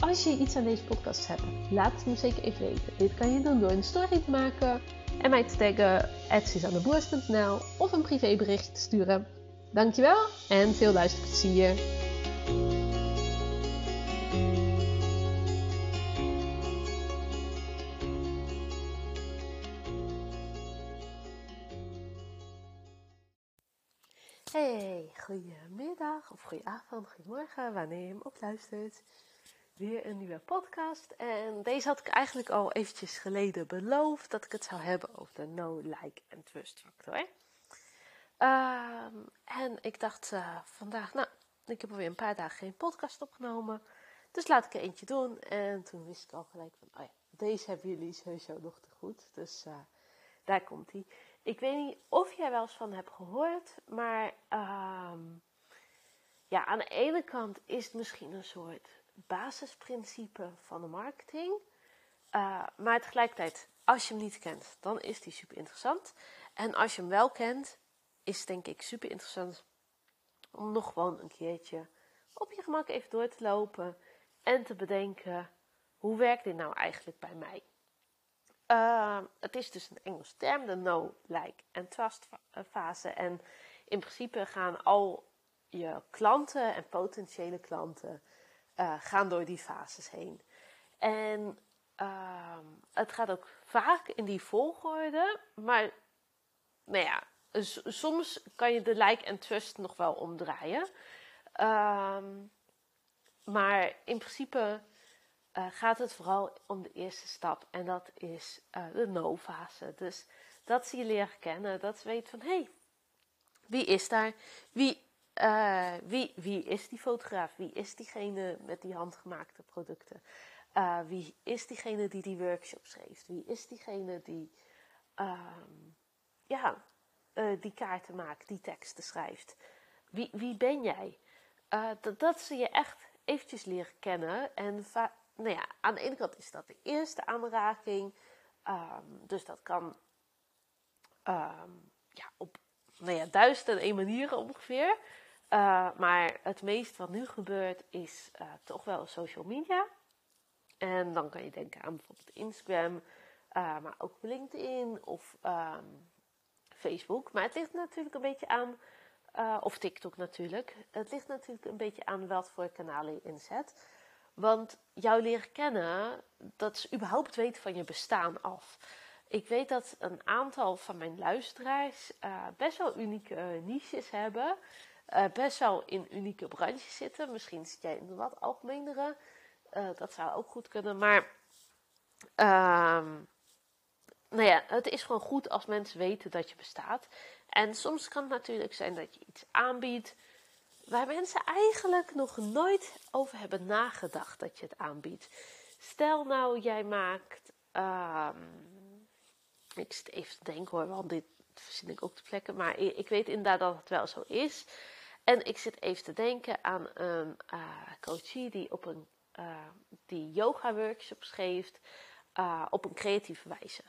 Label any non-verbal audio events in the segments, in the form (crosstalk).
Als je iets aan deze podcast hebt, laat het me zeker even weten. Dit kan je doen door een story te maken en mij te taggen @suzanneboers.nl of een privébericht te sturen. Dankjewel en veel luisterplezier. Hey, goedemiddag of goedenavond, goedemorgen, wanneer je hem opluistert. Weer een nieuwe podcast. En deze had ik eigenlijk al eventjes geleden beloofd dat ik het zou hebben over de no, like en trust factor. Ehm, en ik dacht uh, vandaag, nou, ik heb alweer een paar dagen geen podcast opgenomen. Dus laat ik er eentje doen. En toen wist ik al gelijk van, oh ja, deze hebben jullie sowieso nog te goed. Dus uh, daar komt hij. Ik weet niet of jij wel eens van hebt gehoord, maar um, ja, aan de ene kant is het misschien een soort basisprincipe van de marketing. Uh, maar tegelijkertijd, als je hem niet kent, dan is die super interessant. En als je hem wel kent, is het denk ik super interessant om nog gewoon een keertje op je gemak even door te lopen en te bedenken: hoe werkt dit nou eigenlijk bij mij? Uh, het is dus een Engels term, de no, like en trust fase. En in principe gaan al je klanten en potentiële klanten uh, gaan door die fases heen. En uh, het gaat ook vaak in die volgorde, maar nou ja, soms kan je de like en trust nog wel omdraaien. Ehm, maar in principe uh, gaat het vooral om de eerste stap. En dat is uh, de no-fase. Dus dat ze je leren kennen. Dat ze weten van, hé, hey, wie is daar? Wie, uh, wie, wie is die fotograaf? Wie is diegene met die handgemaakte producten? wie is diegene die die workshop schreef? Wie is diegene die, ehm, ja, die kaarten maakt, die teksten schrijft? Wie, wie ben jij? dat, dat ze je echt eventjes leren kennen. En nou ja, aan de ene kant is dat de eerste aanraking. Um, dus dat kan um, ja, op nou ja, duizend en één manieren ongeveer. Uh, maar het meest wat nu gebeurt is uh, toch wel social media. En dan kan je denken aan bijvoorbeeld Instagram, uh, maar ook LinkedIn of um, Facebook. Maar het ligt natuurlijk een beetje aan, of TikTok natuurlijk. Het ligt natuurlijk een beetje aan wat voor kanalen je inzet. Want jou leren kennen, dat is überhaupt weten van je bestaan af. Ik weet dat een aantal van mijn luisteraars best wel unieke niches hebben. Uh, best wel in unieke branches zitten. Misschien zit jij in wat algemenere. dat zou ook goed kunnen. Maar ehm, nou ja, het is gewoon goed als mensen weten dat je bestaat. En soms kan het natuurlijk zijn dat je iets aanbiedt waar mensen eigenlijk nog nooit over hebben nagedacht dat je het aanbiedt. Stel nou, jij maakt. Um, ik zit even te denken hoor, want dit verzin ik ook te plekken. Maar ik weet inderdaad dat het wel zo is. En ik zit even te denken aan een uh, coachie die op een uh, die yoga workshops geeft uh, op een creatieve wijze.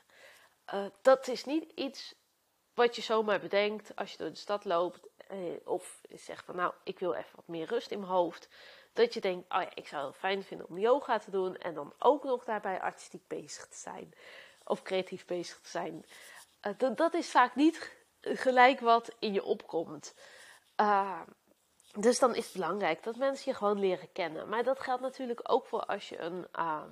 dat is niet iets wat je zomaar bedenkt als je door de stad loopt eh, of zeg van nou, ik wil even wat meer rust in mijn hoofd. Dat je denkt, oh ja, ik zou het fijn vinden om yoga te doen. En dan ook nog daarbij artistiek bezig te zijn. Of creatief bezig te zijn. Uh, dat is vaak niet gelijk wat in je opkomt. Dus dan is het belangrijk dat mensen je gewoon leren kennen. Maar dat geldt natuurlijk ook voor als je een uh,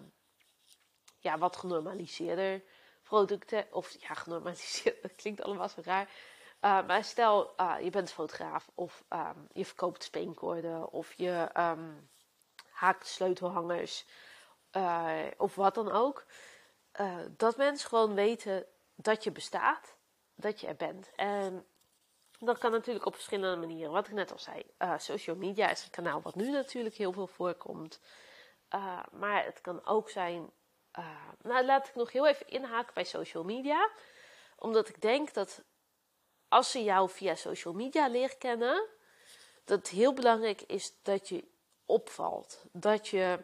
ja, wat genormaliseerder product hebt. Of ja, genormaliseerd, (laughs) dat klinkt allemaal zo raar. Uh, maar stel, uh, je bent fotograaf of um, je verkoopt speenkoorden of je um, haakt sleutelhangers uh, of wat dan ook. dat mensen gewoon weten dat je bestaat, dat je er bent. En dat kan natuurlijk op verschillende manieren. Wat ik net al zei, social media is een kanaal wat nu natuurlijk heel veel voorkomt. Uh, maar het kan ook zijn. Uh, nou, laat ik nog heel even inhaken bij social media. Omdat ik denk dat als ze jou via social media leren kennen, dat het heel belangrijk is dat je opvalt. Dat je.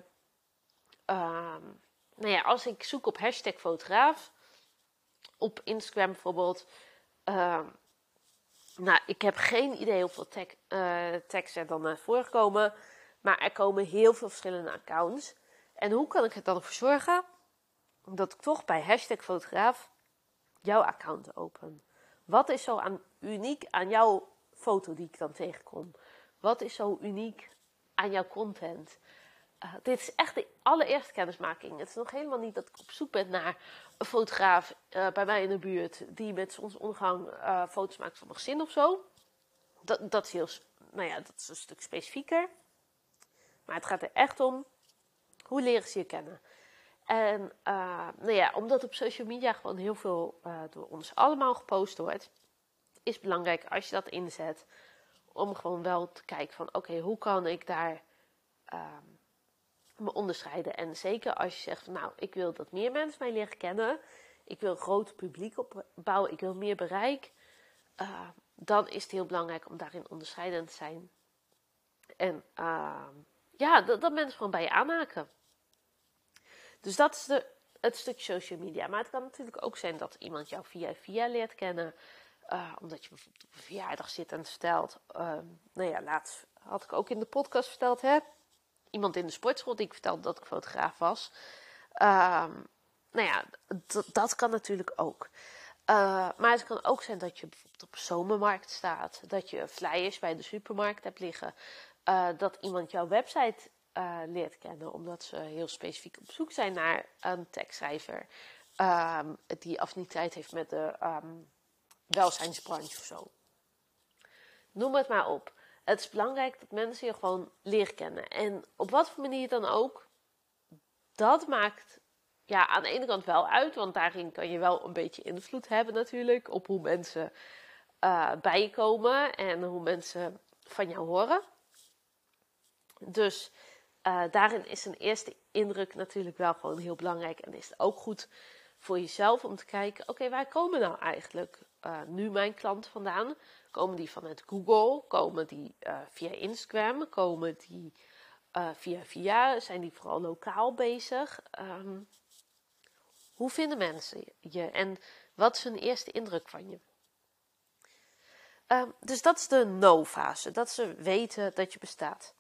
Uh, nou ja, als ik zoek op hashtag fotograaf op Instagram bijvoorbeeld. Nou, ik heb geen idee hoeveel tag, teksten er dan voorkomen. Maar er komen heel veel verschillende accounts. En hoe kan ik het dan ervoor zorgen dat ik toch bij hashtag fotograaf jouw account open? Wat is zo aan, uniek aan jouw foto die ik dan tegenkom? Wat is zo uniek aan jouw content? Uh, dit is echt de allereerste kennismaking. Het is nog helemaal niet dat ik op zoek ben naar een fotograaf uh, bij mij in de buurt die met zonsondergang uh, foto's maakt van mijn gezin of zo. Dat, dat is heel, nou ja, dat is een stuk specifieker. Maar het gaat er echt om, hoe leren ze je kennen? En nou ja, omdat op social media gewoon heel veel door ons allemaal gepost wordt, is belangrijk als je dat inzet, om gewoon wel te kijken van oké, hoe kan ik daar uh, me onderscheiden? En zeker als je zegt nou, ik wil dat meer mensen mij leren kennen, ik wil een groot publiek opbouwen, ik wil meer bereik, uh, dan is het heel belangrijk om daarin onderscheidend te zijn. En uh, ja, dat, dat mensen gewoon bij je aanhaken. Dus dat is de, het stukje social media. Maar het kan natuurlijk ook zijn dat iemand jou via via leert kennen. Uh, omdat je bijvoorbeeld op een verjaardag zit en vertelt. Uh, nou ja, laatst had ik ook in de podcast verteld. Hè? Iemand in de sportschool die ik vertelde dat ik fotograaf was. Uh, nou ja, dat kan natuurlijk ook. Uh, maar het kan ook zijn dat je bijvoorbeeld op zomermarkt staat. Dat je flyers bij de supermarkt hebt liggen uh, dat iemand jouw website uh, leert kennen, omdat ze heel specifiek op zoek zijn naar een tekstschrijver um, die affiniteit heeft met de um, welzijnsbranche of zo. Noem het maar op. Het is belangrijk dat mensen je gewoon leren kennen. En op wat voor manier dan ook, dat maakt ja, aan de ene kant wel uit, want daarin kan je wel een beetje invloed hebben natuurlijk op hoe mensen uh, bij je komen en hoe mensen van jou horen. Dus uh, daarin is een eerste indruk natuurlijk wel gewoon heel belangrijk. En is het ook goed voor jezelf om te kijken: oké, waar komen nou eigenlijk uh, nu mijn klanten vandaan? Komen die vanuit Google? Komen die uh, via Instagram? Komen die via via? Zijn die vooral lokaal bezig? Um, hoe vinden mensen je? En wat is hun eerste indruk van je? Um, dus dat is de no-fase. Dat ze weten dat je bestaat.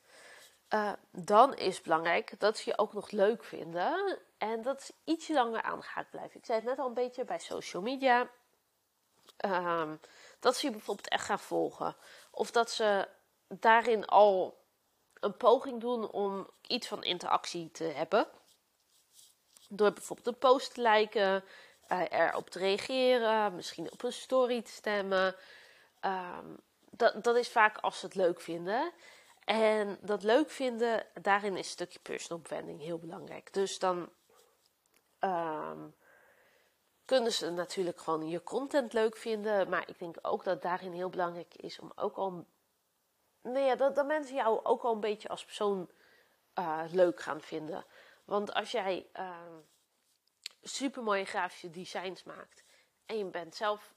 Dan is belangrijk dat ze je ook nog leuk vinden. En dat ze ietsje langer aangehaakt blijven. Ik zei het net al een beetje bij social media. Uh, dat ze je bijvoorbeeld echt gaan volgen. Of dat ze daarin al een poging doen om iets van interactie te hebben. Door bijvoorbeeld een post te liken, uh, erop te reageren, misschien op een story te stemmen. Ehm, dat, dat is vaak als ze het leuk vinden. En dat leuk vinden, daarin is een stukje personal branding heel belangrijk. Dus dan um, kunnen ze natuurlijk gewoon je content leuk vinden. Maar ik denk ook dat daarin heel belangrijk is om ook al. Nee, ja, dat, dat mensen jou ook al een beetje als persoon uh, leuk gaan vinden. Want als jij super mooie grafische designs maakt en je bent zelf,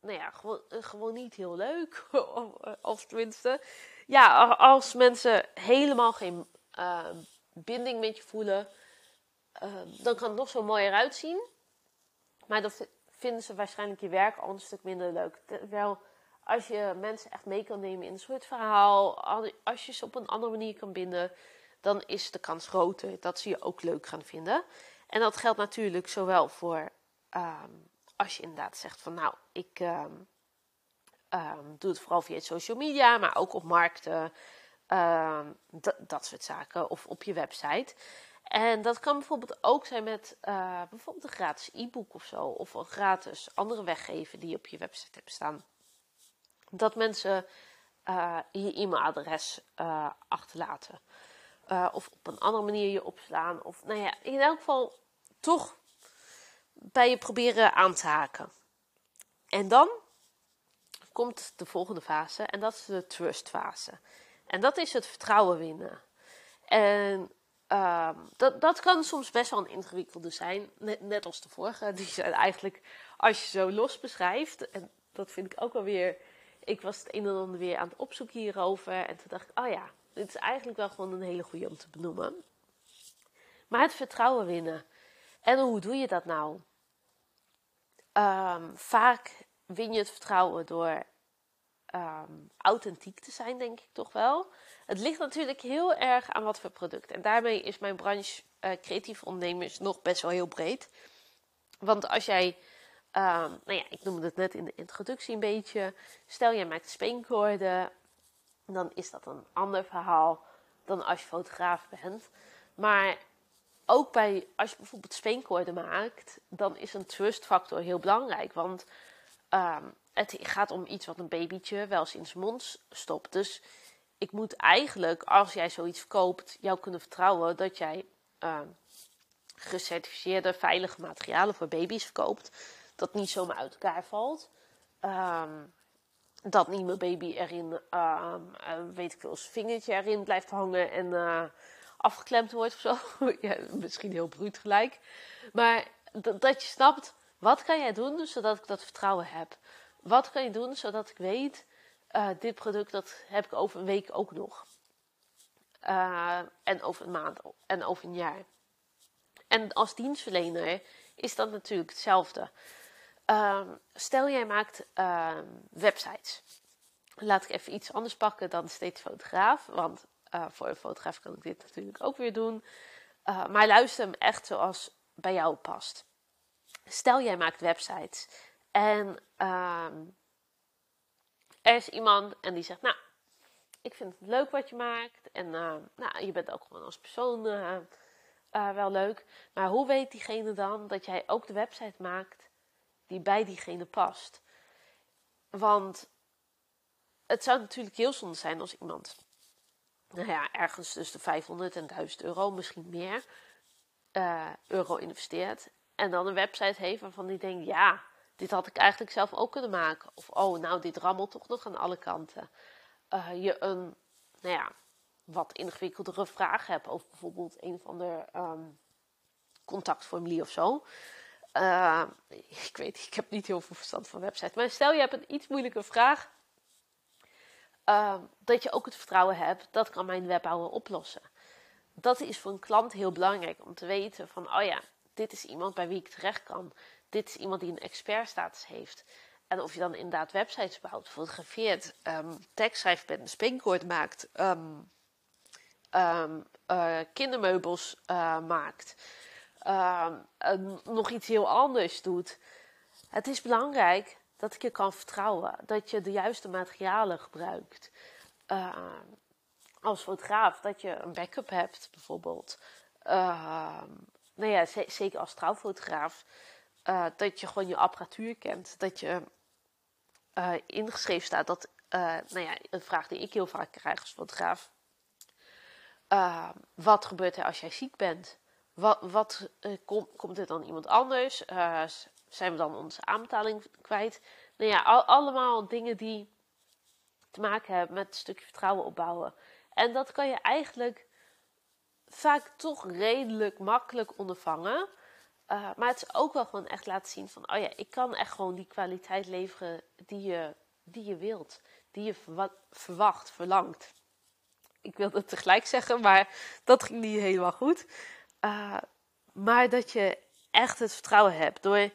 nou ja, gewoon, gewoon niet heel leuk, (laughs) of tenminste ja, als mensen helemaal geen uh, binding met je voelen, uh, dan kan het nog zo mooi eruit zien. Maar dan vinden ze waarschijnlijk je werk al een stuk minder leuk. Terwijl als je mensen echt mee kan nemen in soort verhaal, als je ze op een andere manier kan binden, dan is de kans groter dat ze je ook leuk gaan vinden. En dat geldt natuurlijk zowel voor um, als je inderdaad zegt van nou, ik. Um, Um, doe het vooral via social media, maar ook op markten. Dat soort zaken. Of op je website. En dat kan bijvoorbeeld ook zijn met uh, bijvoorbeeld een gratis e-book of zo. Of een gratis andere weggeven die je op je website hebt staan. Dat mensen uh, je e-mailadres uh, achterlaten. of op een andere manier je opslaan. Of nou ja, in elk geval toch bij je proberen aan te haken. En dan komt de volgende fase en dat is de trust fase. En dat is het vertrouwen winnen. En ehm, dat, dat kan soms best wel een ingewikkelde zijn. Net, net als de vorige. Die zijn eigenlijk, als je zo los beschrijft. En dat vind ik ook wel weer. Ik was het een en ander weer aan het opzoeken hierover. En toen dacht ik, oh ja, dit is eigenlijk wel gewoon een hele goede om te benoemen. Maar het vertrouwen winnen. En hoe doe je dat nou? Ehm, vaak win je het vertrouwen door ehm, authentiek te zijn, denk ik toch wel. Het ligt natuurlijk heel erg aan wat voor product. En daarmee is mijn branche uh, creatieve ondernemers nog best wel heel breed. Want als jij, um, nou ja, ik noemde het net in de introductie een beetje. Stel jij maakt speenkoorden, dan is dat een ander verhaal dan als je fotograaf bent. Maar ook bij, als je bijvoorbeeld speenkoorden maakt, dan is een trustfactor heel belangrijk. Want um, het gaat om iets wat een babytje wel eens in zijn mond stopt. Dus ik moet eigenlijk, als jij zoiets verkoopt, jou kunnen vertrouwen dat jij uh, gecertificeerde, veilige materialen voor baby's verkoopt. Dat niet zomaar uit elkaar valt. Um, dat niet mijn baby erin, uh, weet ik veel, zijn vingertje erin blijft hangen en uh, afgeklemd wordt of zo. (laughs) ja, misschien heel bruut gelijk. Maar dat je snapt, wat kan jij doen zodat ik dat vertrouwen heb? Wat kan je doen zodat ik weet, uh, dit product dat heb ik over een week ook nog. Uh, en over een maand en over een jaar. En als dienstverlener is dat natuurlijk hetzelfde. Uh, stel jij maakt ehm, websites. Laat ik even iets anders pakken dan steeds fotograaf. Want uh, voor een fotograaf kan ik dit natuurlijk ook weer doen. maar luister hem echt zoals bij jou past. Stel jij maakt websites en ehm, er is iemand en die zegt, nou, ik vind het leuk wat je maakt en uh, nou, je bent ook gewoon als persoon uh, uh, wel leuk. Maar hoe weet diegene dan dat jij ook de website maakt die bij diegene past? Want het zou natuurlijk heel zonde zijn als iemand, nou ja, ergens tussen de 500 en 1000 euro, misschien meer, euro investeert en dan een website heeft waarvan die denkt, ja, dit had ik eigenlijk zelf ook kunnen maken. Of, oh, nou, dit rammelt toch nog aan alle kanten. Uh, je een, nou ja, wat ingewikkeldere vraag hebt. Of bijvoorbeeld een of ander um, contactformulier of zo. Uh, ik weet, ik heb niet heel veel verstand van websites. Maar stel je hebt een iets moeilijke vraag. Uh, dat je ook het vertrouwen hebt, dat kan mijn webbouwer oplossen. Dat is voor een klant heel belangrijk om te weten van, oh ja, dit is iemand bij wie ik terecht kan. Dit is iemand die een expertstatus heeft. En of je dan inderdaad websites bouwt, fotografeert, um, tekst schrijft, een spinkoord maakt, um, um, uh, kindermeubels uh, maakt, nog iets heel anders doet. Het is belangrijk dat ik je kan vertrouwen, dat je de juiste materialen gebruikt. als fotograaf, dat je een backup hebt, bijvoorbeeld nou ja, zeker als trouwfotograaf, uh, dat je gewoon je apparatuur kent. Dat je uh, ingeschreven staat dat, uh, nou ja, een vraag die ik heel vaak krijg als fotograaf. wat gebeurt er als jij ziek bent? Wat, wat kom, komt er dan iemand anders? zijn we dan onze aanbetaling kwijt? Nou ja, al, allemaal dingen die te maken hebben met een stukje vertrouwen opbouwen. En dat kan je eigenlijk vaak toch redelijk makkelijk ondervangen. Uh, maar het is ook wel gewoon echt laten zien van, oh ja, ik kan echt gewoon die kwaliteit leveren die je, die je wilt. Die je verwacht, verlangt. Ik wilde het tegelijk zeggen, maar dat ging niet helemaal goed. Uh, maar dat je echt het vertrouwen hebt door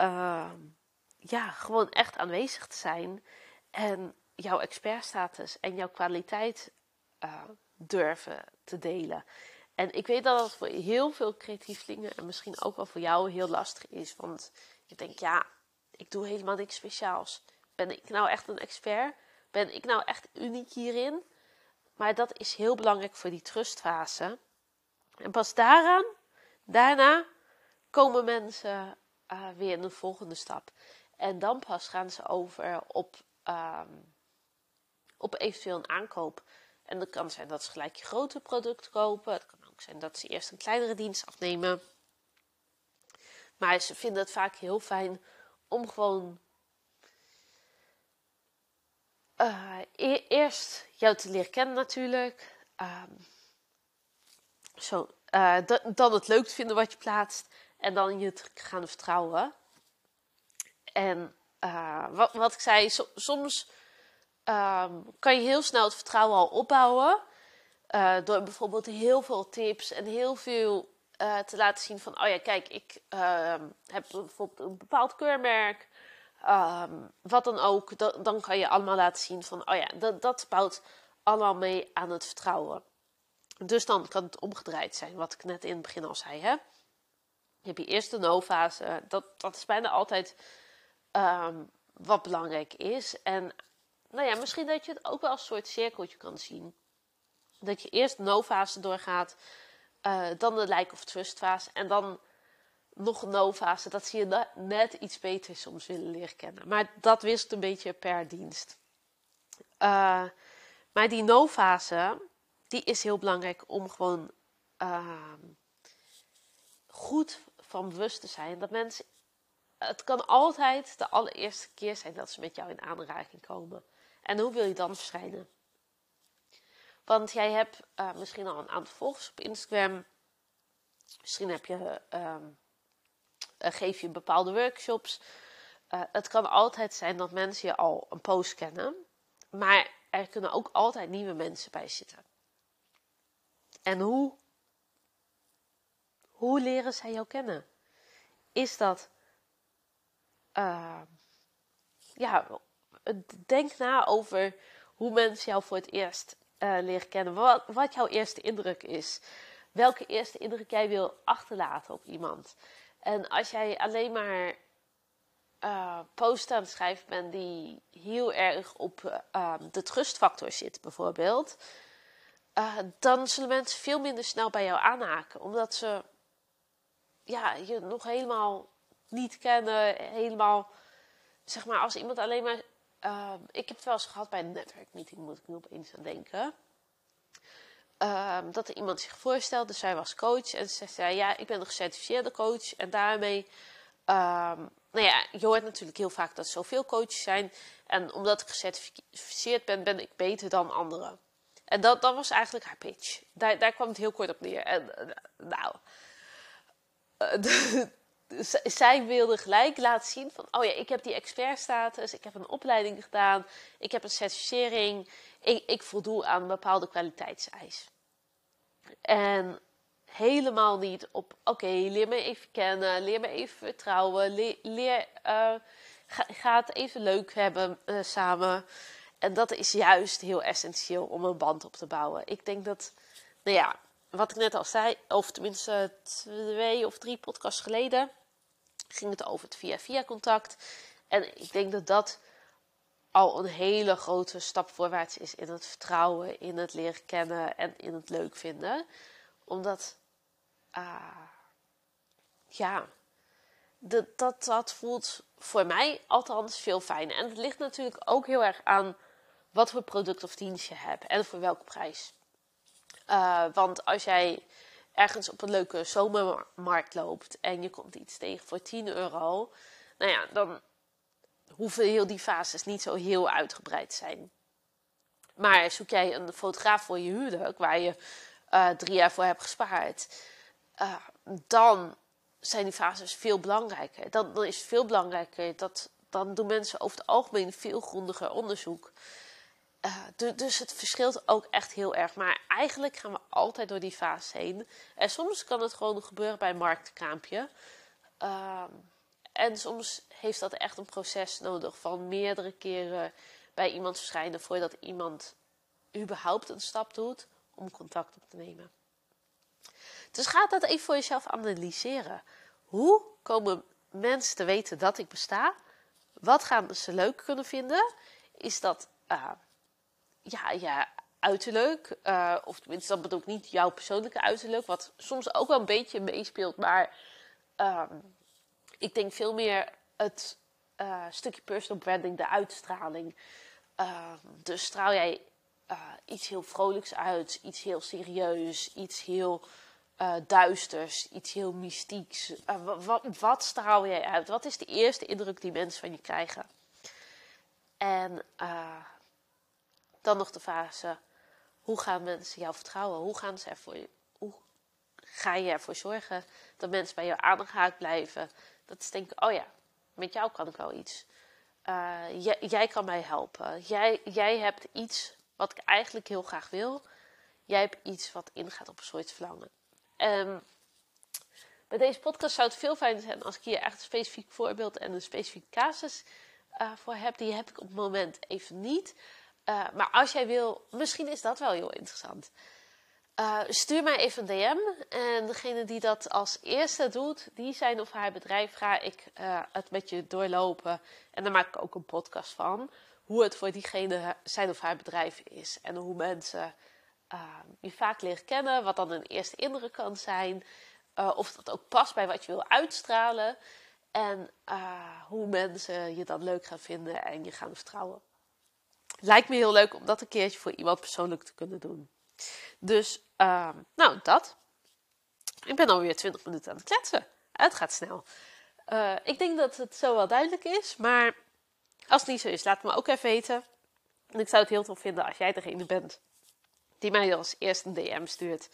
uh, ja, gewoon echt aanwezig te zijn. En jouw expertstatus en jouw kwaliteit durven te delen. En ik weet dat dat voor heel veel creatievelingen en misschien ook wel voor jou heel lastig is. Want je denkt, ja, ik doe helemaal niks speciaals. Ben ik nou echt een expert? Ben ik nou echt uniek hierin? Maar dat is heel belangrijk voor die trustfase. En pas daaraan, daarna komen mensen uh, weer in de volgende stap. En dan pas gaan ze over op, um, op eventueel een aankoop. En dat kan zijn dat ze gelijk je grote product kopen. Zijn dat ze eerst een kleinere dienst afnemen. Maar ze vinden het vaak heel fijn om gewoon uh, eerst jou te leren kennen natuurlijk. Um, zo, uh, dan het leuk te vinden wat je plaatst en dan je te gaan vertrouwen. En uh, wat, wat ik zei, soms um, kan je heel snel het vertrouwen al opbouwen. Uh, door bijvoorbeeld heel veel tips en heel veel uh, te laten zien van, oh ja, kijk, ik uh, heb bijvoorbeeld een bepaald keurmerk. Um, wat dan ook, dan kan je allemaal laten zien van, oh ja, dat, dat bouwt allemaal mee aan het vertrouwen. Dus dan kan het omgedraaid zijn, wat ik net in het begin al zei. Hè? Je hebt je eerste no-fase, dat, dat is bijna altijd um, wat belangrijk is. En nou ja, misschien dat je het ook wel als een soort cirkeltje kan zien. Dat je eerst no-fase doorgaat, uh, dan de like of trust fase en dan nog no-fase. Dat zie je net iets beter soms willen leren kennen. Maar dat wisselt een beetje per dienst. Uh, maar die no-fase, die is heel belangrijk om gewoon uh, goed van bewust te zijn. Dat mensen, het kan altijd de allereerste keer zijn dat ze met jou in aanraking komen. En hoe wil je dan verschijnen? Want jij hebt uh, misschien al een aantal volgers op Instagram. Misschien heb je, uh, geef je bepaalde workshops. Uh, het kan altijd zijn dat mensen je al een post kennen. Maar er kunnen ook altijd nieuwe mensen bij zitten. En hoe, hoe leren zij jou kennen? Is dat, uh, ja, denk na over hoe mensen jou voor het eerst uh, leren kennen. Wat, wat jouw eerste indruk is. Welke eerste indruk jij wil achterlaten op iemand. En als jij alleen maar uh, posten aan het schrijven bent die heel erg op uh, de trustfactor zit, bijvoorbeeld, uh, dan zullen mensen veel minder snel bij jou aanhaken, omdat ze ja, je nog helemaal niet kennen, helemaal, zeg maar, als iemand alleen maar, ik heb het wel eens gehad bij een netwerkmeeting, moet ik nu opeens aan denken. Um, dat er iemand zich voorstelde, zij was coach en ze zei: Ja, ik ben een gecertificeerde coach en daarmee um, nou ja, je hoort natuurlijk heel vaak dat er zoveel coaches zijn. En omdat ik gecertificeerd ben, ben ik beter dan anderen. En dat, dat was eigenlijk haar pitch. Daar, daar kwam het heel kort op neer. En eh, nou, (laughs) zij wilde gelijk laten zien van, oh ja, ik heb die expertstatus, ik heb een opleiding gedaan, ik heb een certificering, ik, ik voldoe aan een bepaalde kwaliteitseis. En helemaal niet op, oké, leer me even kennen, leer me even vertrouwen, leer, leer uh, ga, het even leuk hebben uh, samen. En dat is juist heel essentieel om een band op te bouwen. Ik denk dat, nou ja, wat ik net al zei, of tenminste twee of drie podcasts geleden, ging het over het via-via contact. En ik denk dat dat al een hele grote stap voorwaarts is in het vertrouwen, in het leren kennen en in het leuk vinden. Omdat uh, ja, dat, dat, dat voelt voor mij althans veel fijner. En het ligt natuurlijk ook heel erg aan wat voor product of dienst je hebt en voor welke prijs. Uh, want als jij ergens op een leuke zomermarkt loopt en je komt iets tegen voor 10 euro, nou ja, dan hoeven heel die fases niet zo heel uitgebreid zijn. Maar zoek jij een fotograaf voor je huwelijk, waar je uh, drie jaar voor hebt gespaard, uh, dan zijn die fases veel belangrijker. Dan, dan is het veel belangrijker dat dan doen mensen over het algemeen veel grondiger onderzoek. Uh, dus het verschilt ook echt heel erg. Maar eigenlijk gaan we altijd door die fase heen. En soms kan het gewoon gebeuren bij een marktkraampje. Uh, en soms heeft dat echt een proces nodig van meerdere keren bij iemand verschijnen voordat iemand überhaupt een stap doet om contact op te nemen. Dus ga dat even voor jezelf analyseren. Hoe komen mensen te weten dat ik besta? Wat gaan ze leuk kunnen vinden? Is dat uh, ja, ja, uiterlijk? Uh, of tenminste, dat bedoel ik niet jouw persoonlijke uiterlijk, wat soms ook wel een beetje meespeelt, maar uh, ik denk veel meer het uh, stukje personal branding, de uitstraling. dus straal jij iets heel vrolijks uit, iets heel serieus, iets heel duisters, iets heel mystieks. Wat, wat, straal jij uit? Wat is de eerste indruk die mensen van je krijgen? En dan nog de fase: hoe gaan mensen jou vertrouwen? Hoe gaan ze er voor je? Hoe ga je ervoor zorgen dat mensen bij jou aangehaakt blijven. Dat ze denken, oh ja, met jou kan ik wel iets. Uh, jij, jij, kan mij helpen. Jij, jij hebt iets wat ik eigenlijk heel graag wil. Jij hebt iets wat ingaat op een soort verlangen. Um, bij deze podcast zou het veel fijner zijn als ik hier echt een specifiek voorbeeld en een specifieke casus uh, voor heb. Die heb ik op het moment even niet. Uh, maar als jij wil, misschien is dat wel heel interessant. Uh, stuur mij even een DM. En degene die dat als eerste doet, die zijn of haar bedrijf, ga ik het met je doorlopen. En dan maak ik ook een podcast van. Hoe het voor diegene zijn of haar bedrijf is. En hoe mensen je vaak leren kennen. Wat dan een eerste indruk kan zijn. Of dat ook past bij wat je wil uitstralen. En hoe mensen je dan leuk gaan vinden en je gaan vertrouwen. Lijkt me heel leuk om dat een keertje voor iemand persoonlijk te kunnen doen. Dus, uh, nou, dat. Ik ben alweer 20 minuten aan het kletsen. Het gaat snel. Uh, ik denk dat het zo wel duidelijk is. Maar als het niet zo is, laat het me ook even weten. En ik zou het heel tof vinden als jij degene bent die mij als eerste een DM stuurt.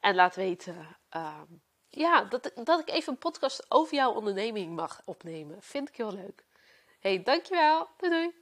En laat weten ehm, ja, dat, dat ik even een podcast over jouw onderneming mag opnemen. Vind ik heel leuk. hey, dankjewel. Doei doei.